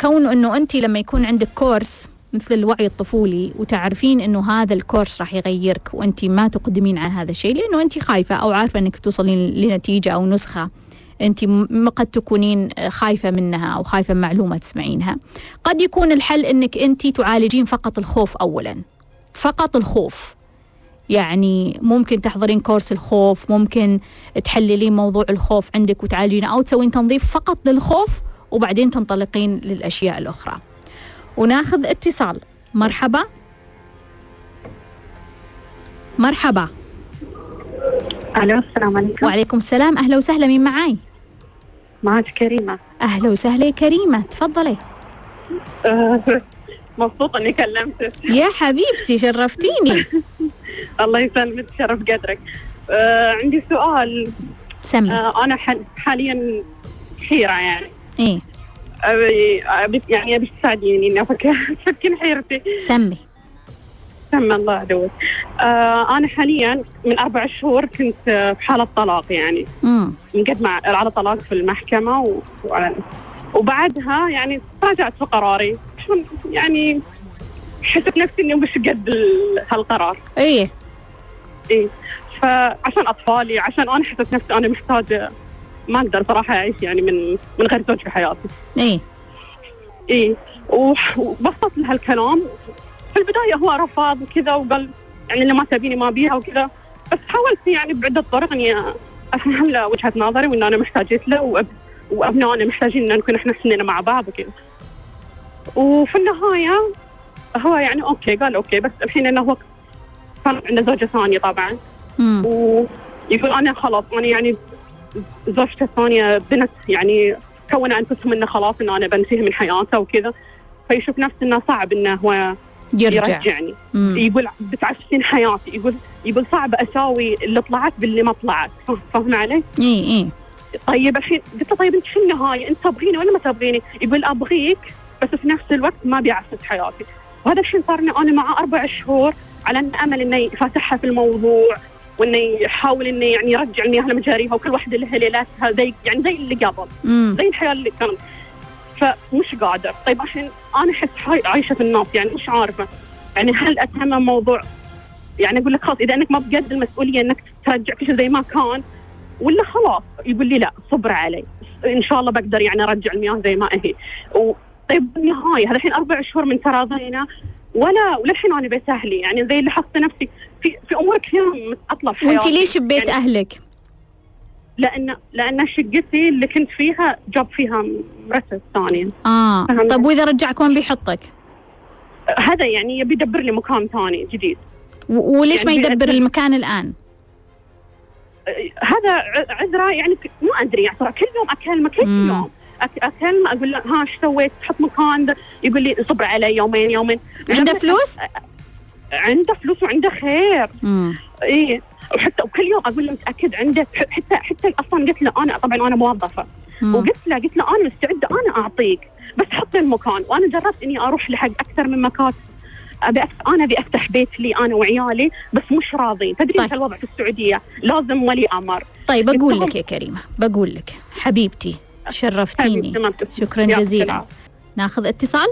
كونه إنه أنت لما يكون عندك كورس مثل الوعي الطفولي وتعرفين إنه هذا الكورس راح يغيرك وأنت ما تقدمين على هذا الشيء لأنه أنت خايفة أو عارفة إنك توصلين لنتيجة أو نسخة أنت قد تكونين خايفة منها أو خايفة من معلومة تسمعينها. قد يكون الحل إنك أنت تعالجين فقط الخوف اولا. فقط الخوف. يعني ممكن تحضرين كورس الخوف ممكن تحللين موضوع الخوف عندك وتعالجينه أو تسوين تنظيف فقط للخوف وبعدين تنطلقين للأشياء الأخرى. وناخذ اتصال. مرحبا. مرحبا. ألو السلام عليكم. وعليكم السلام. أهلا وسهلا مين معاي؟ معك كريمة. أهلا وسهلا يا كريمة تفضلي. آه، مبسوطة إني كلمتك. يا حبيبتي شرفتيني. الله يسلمك شرف قدرك. آه، عندي سؤال. سمي آه، أنا حل- حاليا حيرة يعني. إيه. أبي أبي يعني أبي تساعديني إني افك افكين حيرتي. سمي. سمى الله عدوك آه أنا حاليا من أربع شهور كنت في حالة طلاق يعني. امم مقدمة على طلاق في المحكمة و... وعلى- وبعدها يعني راجعت في قراري. يعني حسيت نفسي إني مش قد ال- هالقرار. إيه إي. فعشان أطفالي عشان أنا حسيت نفسي أنا محتاجة ما أقدر صراحة أعيش يعني من من غير زوج في حياتي. إيه إي. وح- وبسطت له هالكلام في البداية هو رفض وكذا وقال يعني اللي ما تبيني ما بيها وكذا. بس حاولت يعني بعدة طرق إني أفهم له وجهة نظري وان أنا محتاجت له وأب... وأبنائنا محتاجين إن نكون إحنا سننا مع بعض وكذا. وفي النهاية هو يعني okay قال okay بس الحين إنه هو كان عنده زوجة ثانية طبعا. ويقول أنا خلاص أنا يعني زوجته الثانية بنت يعني كون أنفسهم إنه خلاص إنه أنا بنتهي من حياته وكذا. فيشوف نفسه إنه صعب إنه هو يرجع. يرجعني. مم. يقول بتعفسين حياتي. يقول يقول صعب أساوي اللي طلعت باللي ما طلعت. فا- فاهم علي؟ إيه إيه طيب الحين قلت له طيب أنت في النهاية أنت تبغيني ولا ما تبغيني؟ يقول أبغيك بس في نفس الوقت ما بيعفس حياتي. وهذا الشيء صار أنا معه أربع شهور على ان أمل انه يفتحها في الموضوع وانه يحاول انه يعني يرجع المياه لمجاريها وكل واحدة لها ليلاتها زي يعني زي اللي قبل. زي الحياة اللي كانت. فمش قادر. طيب الحين أنا أحس عايشة في النص يعني مش عارفة. يعني هل أتهم موضوع يعني أقول لك خلاص إذا إنك ما بقد المسؤولية إنك ترجع كل شيء زي ما كان ولا خلاص. يقول لي لا صبر علي. إن شاء الله بقدر يعني أرجع المياه زي ما هي. طيب بالنهاية هذا الحين أربع شهور من تراضينا ولا وللحين أنا بيت أهلي يعني زي اللي حاسه نفسي في في امور كثيره متعطله في وانت. ليش ببيت يعني أهلك؟ لأن لأن شقتي اللي كنت فيها جاب فيها مرته الثانية آه. فهمت. طب وإذا رجعك وين بيحطك؟ هذا يعني يبي يدبر لي مكان ثاني جديد. وليش يعني ما يدبر المكان الآن؟ هذا عذره يعني ما أدري يعني كل يوم أكلمه كل. يوم. اكلمه أقول له ها إيش سويت؟ تحط مكان. يقول لي صبر علي يومين يومين. عنده فلوس؟ عنده فلوس وعنده خير. إيه وحتى وكل يوم أقول له متأكد عندك ح- حتى حتى أصلا قلت له أنا طبعا أنا موظفة. مم. وقلت له قلت له أنا مستعده أنا أعطيك بس حط المكان. وأنا جربت إني أروح لحق أكثر من مكان. أبي. أنا أبي أفتح بيت لي أنا وعيالي بس مش راضين تدري طيب. الوضع في السعودية؟ لازم ولي أمر. طيب بقول لك يا كريمة بقول لك حبيبتي شرفتيني. شكرا جزيلا. ناخذ اتصال؟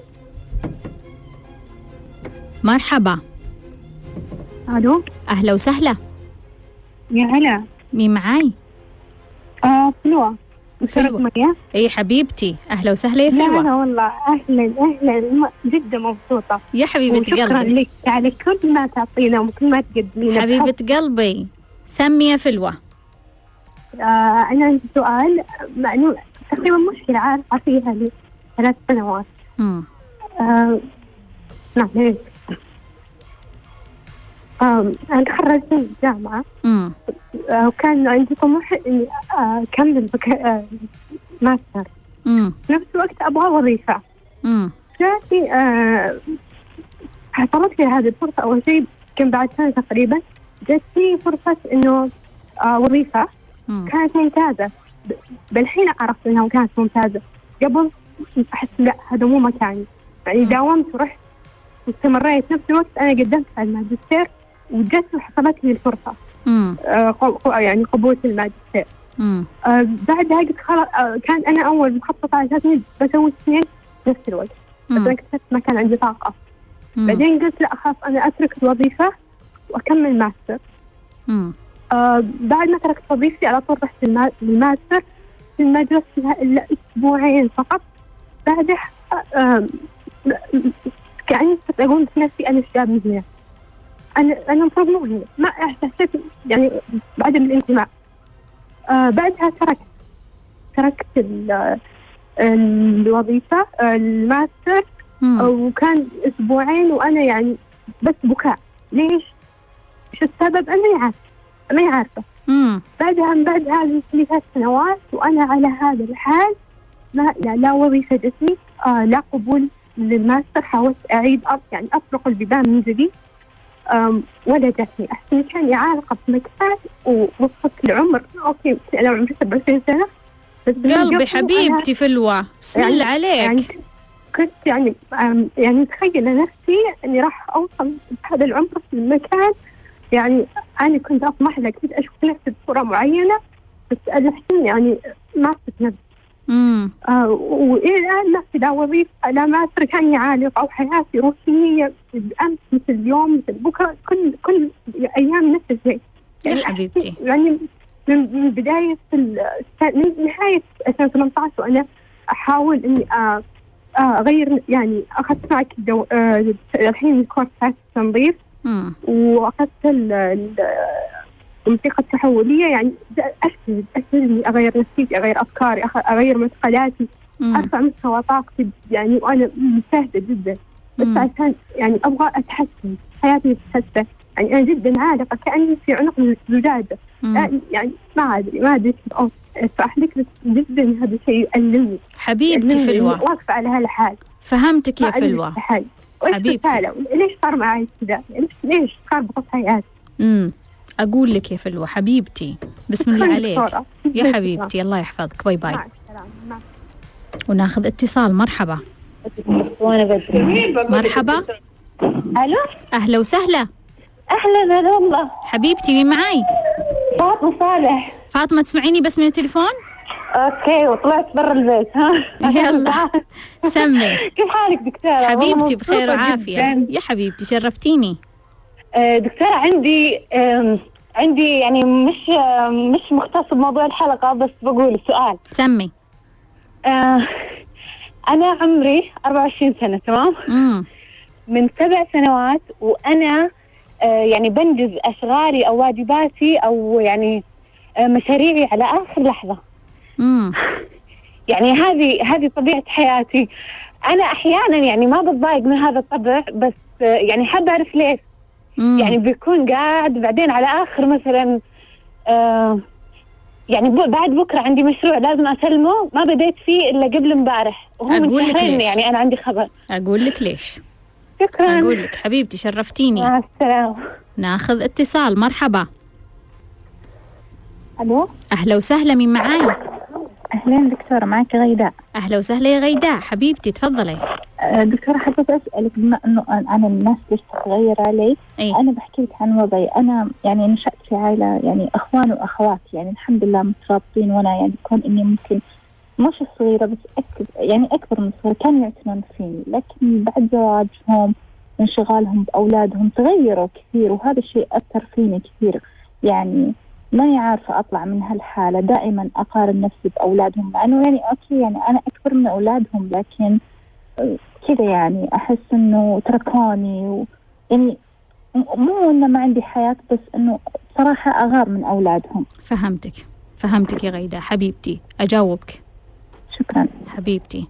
مرحبا. ألو؟ أهلا وسهلا. يا هلا. مين معاي؟ آه فلوة فلوة. اي حبيبتي. أهلا وسهلا يا فلوة لا والله. أهلا أهلا. جدا مبسوطة. يا حبيبة قلبي. لك. على كل ما تعطينا وكل ما تقدمينا حبيبة قلبي سمي يا فلوة آه أنا عندي سؤال. مع انه تقريبا مشكلة عارفة فيها لي ثلاث سنوات مم. آه نعم هيك آه أنا تخرجت من الجامعة مم. آه وكان عندي طموح إني آه، أكمل بك... آه ماستر مم. في نفس الوقت أبغى وظيفة مم. جاتي آه حصلت لي هذه الفرصة أول شيء كان بعد سنة تقريبا جاتني فرصة إنه آه وظيفة. كانت ممتازة بالحين عرفت إنها كانت ممتازة قبل أحس لا هذا مو مكاني يعني. داومت ورحت واستمريت نفس الوقت أنا قدمت على الماجستير وجت وحصلت لي الفرصة مم. آه يعني قبول الماجستير. آه بعدها قلت خلاص آه كان أنا أول مخططة على إني بسوي اثنين نفس الوقت بس مم. اكتشفت ما كان عندي طاقة مم. بعدين قلت لا خلاص أنا أترك الوظيفة وأكمل ماستر. آه بعد ما تركت وظيفتي على طول رحت الماستر ما جلست فيها إلا أسبوعين فقط. بعدها آه كأني كنت أقول في نفسي أنا الشاب من هنا أنا أنا المفروض مو هنا ما حسيت يعني بعدم الانتماء. آه بعدها تركت. تركت ال- الوظيفة الماستر. مم. وكان أسبوعين وأنا يعني بس بكاء. ليش؟ شو السبب؟ أنا ما عارفه ما عارفه. بعدها من بعد هذه ثلاث سنوات وأنا على هذا الحال ما لا, لا وظيفة جتني. آه لا قبول للماستر. حاولت أعيد أط يعني أطرق البيبان من جديد. ولا جتني أحسن كان عالقه في مكان ووصلت العمر. okay أنا عمري 27 سنة. بس قلبي حبيبتي فلوة بسم الله يعني- الله عليك. يعني كنت يعني يعني متخيلة نفسي إني راح أوصل بهذا العمر في المكان. يعني أنا كنت أطمح كنت أشوف نفسي بصورة معينة بس الحين يعني ما صرت نفسي مم. آه وإلى الآن نفسي لا وظيفة لا ما أترك كأني عالقة أو حياتي روتينية أمس مثل اليوم مثل بكرة كل كل أيام نفس الشيء يا حبيبتي يعني من من بداية ال- من نهاية 2018 وأنا أحاول إني آه، آه، أغير يعني أخذت معك. آه، الحين الكورس تاع التنظيف مم. وأخذت ال- ال- الموسيقى التحولية يعني أسهل أسهل إني أغير نفسيتي أغير أفكاري أخ- أغير معتقداتي مم. أرفع مستوى طاقتي يعني وأنا مجتهدة جدا بس. عشان يعني أبغى أتحسن حياتي تتحسن يعني أنا جدا عالقة كأني في عنق الزجاجة مم. لا، يعني ما أدري ما أدري كيف فاحلك لك جدا هذا الشيء يألمني حبيبتي يألمني إني واقفة على هالحال فهمتك يا ما حبيبتي. ليش صار معي كذا؟ ليش ليش خربطت حياتي؟ امم أقول لك يا فلوة حبيبتي بسم الله عليك. يا حبيبتي الله يحفظك. باي باي. مع السلامة. مع وناخذ اتصال. مرحبا. مرحبا. ألو؟ أهلا وسهلا. أهلا هلا والله. حبيبتي مين معاي؟ فاطمة صالح. فاطمة تسمعيني بس من التليفون؟ أوكي وطلعت برا البيت ها؟ يلا. سمي. كيف حالك دكتورة؟ حبيبتي بخير وعافية. يا حبيبتي شرفتيني. آه، دكتورة عندي عندي يعني مش مش مختص بموضوع الحلقة بس بقول السؤال. سمي. آه، أنا عمري 24 سنة تمام؟ من سبع سنوات وأنا آه، يعني بنجز أشغالي أو واجباتي أو يعني مشاريعي على آخر لحظة. امم يعني هذه هذه طبيعة حياتي. أنا أحيانا يعني ما بتضايق من هذا الطبع بس يعني حابة أعرف ليش. يعني بيكون قاعد بعدين على آخر مثلا آه يعني بعد بكرة عندي مشروع لازم أسلمه ما بديت فيه إلا قبل امبارح. وهو من أقول لك شهرين ليش. يعني أنا عندي خبر. أقول لك ليش. شكرا. أقول لك حبيبتي شرفتيني. مع السلامة. ناخذ اتصال مرحبا. ألو؟ أهلا وسهلا مين معاي؟ أهلين دكتورة معك غيداء. أهلا وسهلا يا غيداء حبيبتي تفضلي. آه، دكتورة حبيت أسألك بما أنه أنا الناس ليش تتغير علي إيه؟ أنا بحكي لك عن وضعي. أنا يعني نشأت في عائلة يعني أخوان وأخوات يعني الحمد لله مترابطين وأنا يعني كون إني ممكن مش الصغيرة بس أكبر يعني أكبر من الصغيرة كانوا يعتنون فيني. لكن بعد زواجهم انشغالهم بأولادهم تغيروا كثير وهذا الشيء أثر فيني كثير. يعني ماني عارفة أطلع من هالحالة دائما أقارن نفسي بأولادهم مع إنه يعني أوكي يعني أنا أكبر من أولادهم لكن كذا يعني أحس إنه تركوني و يعني مو إنه ما عندي حياة بس إنه صراحة أغار من أولادهم. فهمتك فهمتك يا غيداء حبيبتي أجاوبك. شكرا. حبيبتي.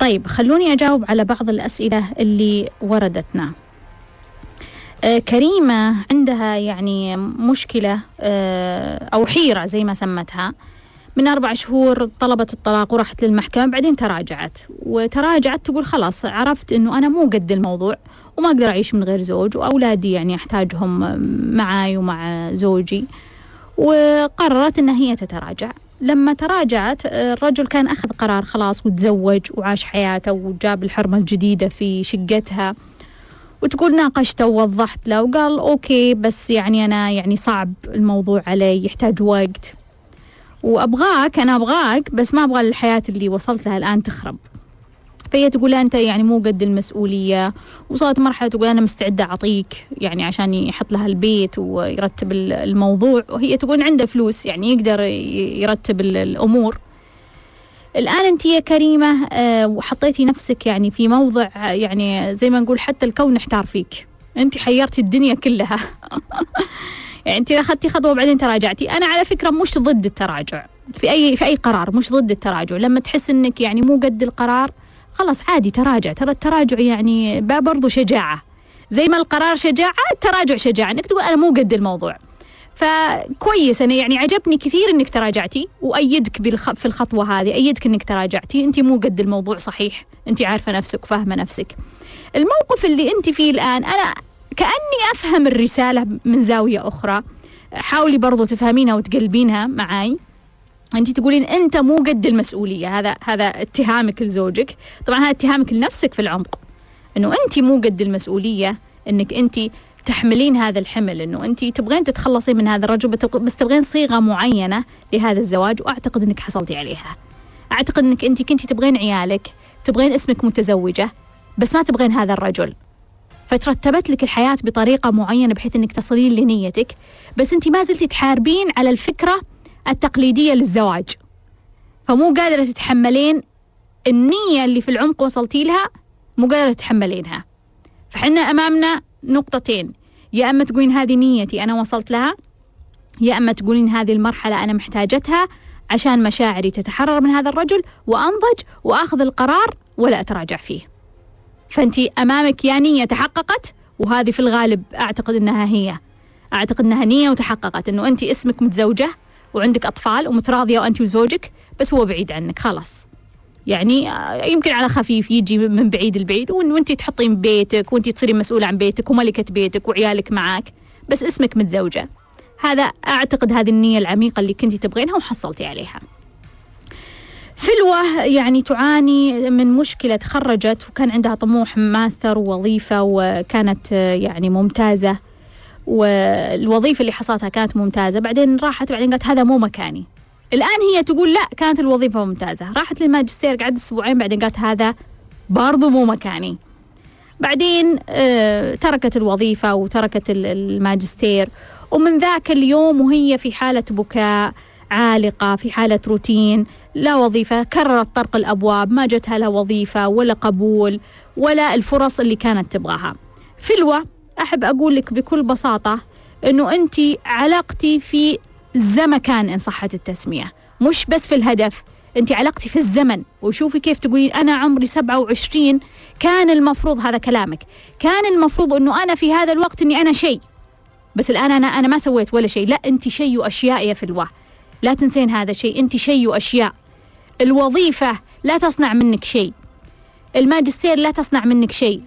طيب خلوني أجاوب على بعض الأسئلة اللي وردتنا. كريمة عندها يعني مشكلة آه، أو حيرة زي ما سمتها. من أربع شهور طلبت الطلاق وراحت للمحكمة بعدين تراجعت. وتراجعت تقول خلاص عرفت أنه أنا مو قد الموضوع وما أقدر أعيش من غير زوج وأولادي يعني أحتاجهم معاي ومع زوجي. وقررت أن هي تتراجع. لما تراجعت آه، الرجل كان أخذ قرار خلاص وتزوج وعاش حياته وجاب الحرمة الجديدة في شقتها. وتقول ناقشته ووضحت له وقال أوكي بس يعني أنا يعني صعب الموضوع علي يحتاج وقت. وأبغاك أنا أبغاك بس ما أبغى الحياة اللي وصلت لها الآن تخرب. فهي تقول لها أنت يعني مو قد المسؤولية وصارت مرحلة تقول أنا مستعدة أعطيك يعني عشان يحط لها البيت ويرتب ال- الموضوع. وهي تقول عنده فلوس يعني يقدر يرتب ال- الأمور. الآن أنت يا كريمة آه، وحطيتي نفسك يعني في موضع يعني زي ما نقول حتى الكون احتار فيك. أنت حيرتي الدنيا كلها. يعني أنت أخذتي خطوة وبعدين تراجعتي. أنا على فكرة مش ضد التراجع. في أي في أي قرار مش ضد التراجع. لما تحس أنك يعني مو قد القرار خلاص عادي تراجع. ترى التراجع يعني برضو شجاعة. زي ما القرار شجاعة التراجع شجاعة. إنك تقول أنا مو قد الموضوع. فكويس أنا يعني عجبني كثير إنك تراجعتي وأيدك بالخ... في الخطوة هذه أيدك إنك تراجعتي انت مو قد الموضوع صحيح انت عارفة نفسك وفاهمة نفسك. الموقف اللي انت فيه الآن أنا كأني أفهم الرسالة من زاوية أخرى. حاولي برضو تفهمينها وتقلبينها معاي. انت تقولين أنت مو قد المسؤولية هذا هذا اتهامك لزوجك. طبعا هذا اتهامك لنفسك في العمق إنه انت مو قد المسؤولية إنك انت تحملين هذا الحمل إنه انت تبغين تتخلصين من هذا الرجل بس تبغين صيغة معينة لهذا الزواج وأعتقد إنك حصلتي عليها. أعتقد إنك انت كنتي تبغين عيالك تبغين اسمك متزوجة بس ما تبغين هذا الرجل. فترتبت لك الحياة بطريقة معينة بحيث إنك تصلين لنيتك بس انت ما زلتي تحاربين على الفكرة التقليدية للزواج. فمو قادرة تتحملين النية اللي في العمق وصلتي لها مو قادرة تتحملينها. فحنا أمامنا نقطتين. يا أما تقولين هذه نيتي أنا وصلت لها يا أما تقولين هذه المرحلة أنا محتاجتها عشان مشاعري تتحرر من هذا الرجل وأنضج وأخذ القرار ولا أتراجع فيه. فانت أمامك يا نية تحققت وهذه في الغالب أعتقد إنها هي. أعتقد إنها نية وتحققت إنه انت اسمك متزوجة وعندك أطفال ومتراضية وانت وزوجك بس هو بعيد عنك خلاص. يعني آه، يمكن على خفيف يجي من بعيد البعيد وانت تحطين بيتك وانت تصيرين مسؤولة عن بيتك وملكة بيتك وعيالك معك بس اسمك متزوجة. هذا أعتقد هذه النية العميقة اللي كنتي تبغينها وحصلتي عليها. فلوة يعني تعاني من مشكلة تخرجت وكان عندها طموح ماستر ووظيفة وكانت آه، يعني ممتازة والوظيفة اللي حصلتها كانت ممتازة. بعدين راحت بعدين قالت هذا مو مكاني. الآن هي تقول لا كانت الوظيفة ممتازة. راحت للماجستير قعدت أسبوعين بعدين قالت هذا برضو مو مكاني. بعدين آه تركت الوظيفة وتركت ال- الماجستير. ومن ذاك اليوم وهي في حالة بكاء عالقة في حالة روتين لا وظيفة كررت طرق الأبواب ما جتها لا وظيفة ولا قبول ولا الفرص اللي كانت تبغاها. فلوة أحب أقول لك بكل بساطة أنه أنت علاقتي في الزمكان إن صحت التسمية. مش بس في الهدف أنت علاقتي في الزمن. وشوفي كيف تقولين أنا عمري 27 كان المفروض هذا كلامك. كان المفروض أنه أنا في هذا الوقت أني أنا شيء. بس الآن أنا أنا ما سويت ولا شيء. لا أنت شيء وأشياء يا فلوة لا تنسين هذا الشيء. أنت شيء وأشياء الوظيفة لا تصنع منك شيء. الماجستير لا تصنع منك شيء.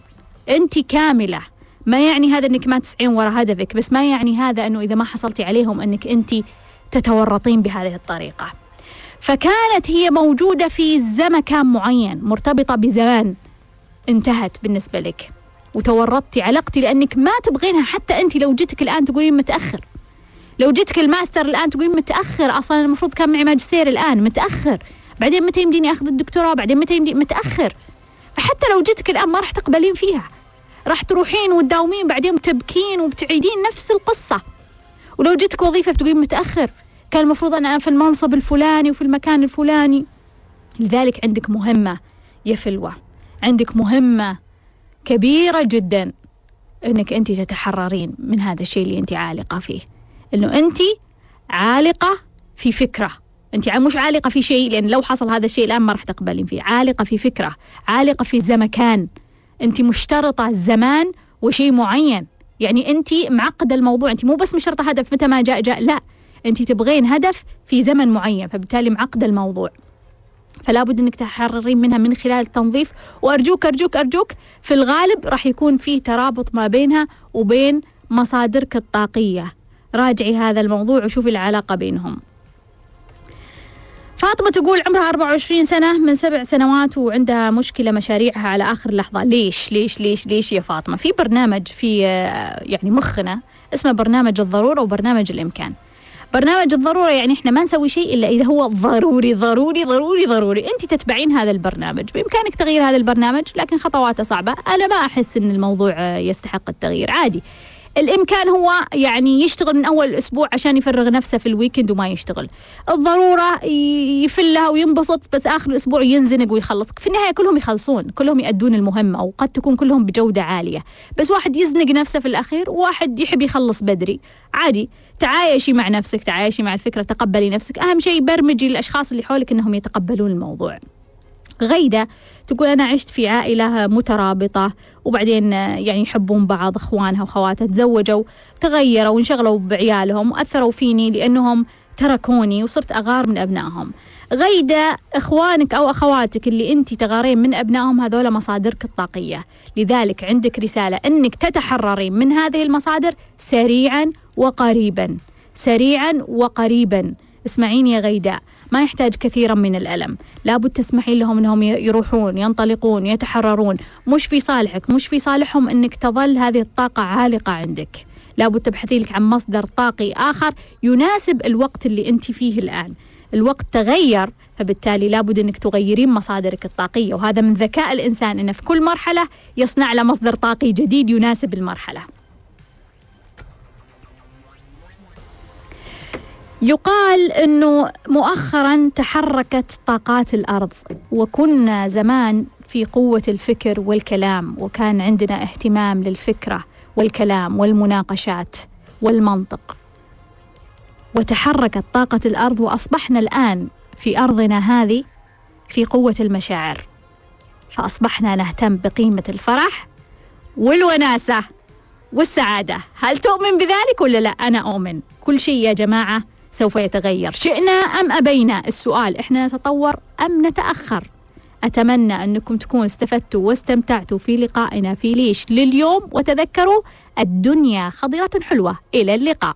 أنت كاملة. ما يعني هذا أنك ما تسعين وراء هدفك بس ما يعني هذا أنه إذا ما حصلتي عليهم أنك أنت تتورطين بهذه الطريقة. فكانت هي موجودة في زمكان معين مرتبطة بزمان انتهت بالنسبة لك. وتورطتي علقتي لأنك ما تبغينها حتى أنت لو جيتك الآن تقولين متأخر. لو جيتك الماستر الآن تقولين متأخر أصلا المفروض كان معي ماجستير الآن متأخر. بعدين متى يمديني أخذ الدكتوراه؟ بعدين متى يمديني؟ متأخر. فحتى لو جيتك الآن ما راح تقبلين فيها. راح تروحين وتداومين بعدين تبكين وبتعيدين نفس القصة. ولو جيتك وظيفة بتقولين متأخر كان المفروض أنا في المنصب الفلاني وفي المكان الفلاني. لذلك عندك مهمة يا فلوة. عندك مهمة كبيرة جدا إنك أنت تتحررين من هذا الشيء اللي أنت عالقة فيه. إنه أنت عالقة في فكرة. أنت مش عالقة في شيء لأن لو حصل هذا الشيء الآن ما راح تقبلين فيه. عالقة في فكرة. عالقة في زمكان. انت مشترطة زمان وشيء معين. يعني انت معقدة الموضوع. انت مو بس مشترطة هدف متى ما جاء جاء. لا انت تبغين هدف في زمن معين فبالتالي معقدة الموضوع. فلا بد انك تحررين منها من خلال التنظيف. وأرجوك أرجوك أرجوك في الغالب راح يكون في ترابط ما بينها وبين مصادرك الطاقية. راجعي هذا الموضوع وشوفي العلاقة بينهم. فاطمة تقول عمرها 24 سنة من سبع سنوات وعندها مشكلة مشاريعها على آخر لحظة. ليش؟ ليش؟ ليش؟ ليش يا فاطمة؟ في برنامج في آه، يعني مخنا اسمه برنامج الضرورة وبرنامج الإمكان. برنامج الضرورة يعني إحنا ما نسوي شيء إلا إذا هو ضروري ضروري ضروري ضروري. أنت تتبعين هذا البرنامج. بإمكانك تغيير هذا البرنامج لكن خطواته صعبة. أنا ما أحس أن الموضوع آه، يستحق التغيير. عادي. الإمكان هو يعني يشتغل من أول أسبوع عشان يفرغ نفسه في الويكند وما يشتغل. الضرورة يفلها وينبسط بس آخر الأسبوع ينزنق ويخلص في النهاية كلهم يخلصون كلهم يأدون المهمة وقد تكون كلهم بجودة عالية. بس واحد يزنق نفسه في الأخير وواحد يحب يخلص بدري. عادي تعايشي مع نفسك تعايشي مع الفكرة تقبلي نفسك. أهم شيء برمجي الاشخاص اللي حولك إنهم يتقبلون الموضوع. غيدة تقول أنا عشت في عائلة مترابطة وبعدين آه، يعني يحبون بعض إخوانها وخواتها تزوجوا تغيروا وانشغلوا بعيالهم وأثروا فيني لأنهم تركوني وصرت أغار من أبنائهم. غيدة إخوانك أو أخواتك اللي أنت تغارين من أبنائهم هذول مصادرك الطاقية. لذلك عندك رسالة أنك تتحررين من هذه المصادر سريعا وقريبا. سريعا وقريبا. اسمعيني يا غيداء ما يحتاج كثيرا من الألم. لابد تسمحين لهم أنهم يروحون ينطلقون يتحررون. مش في صالحك مش في صالحهم أنك تظل هذه الطاقة عالقة عندك. لابد تبحثي لك عن مصدر طاقي آخر يناسب الوقت اللي أنت فيه الآن. الوقت تغير فبالتالي لابد أنك تغيرين مصادرك الطاقية وهذا من ذكاء الإنسان أنه في كل مرحلة يصنع له مصدر طاقي جديد يناسب المرحلة. يقال إنه مؤخرا تحركت طاقات الأرض وكنا زمان في قوة الفكر والكلام وكان عندنا اهتمام للفكرة والكلام والمناقشات والمنطق. وتحركت طاقة الأرض وأصبحنا الآن في أرضنا هذه في قوة المشاعر. فأصبحنا نهتم بقيمة الفرح والوناسة والسعادة. هل تؤمن بذلك ولا لا؟ أنا أؤمن. كل شيء يا جماعة سوف يتغير. شئنا أم أبينا؟ السؤال إحنا نتطور أم نتأخر؟ أتمنى أنكم تكونوا استفدتوا واستمتعتوا في لقائنا في ليش لليوم وتذكروا الدنيا خضرة حلوة. إلى اللقاء.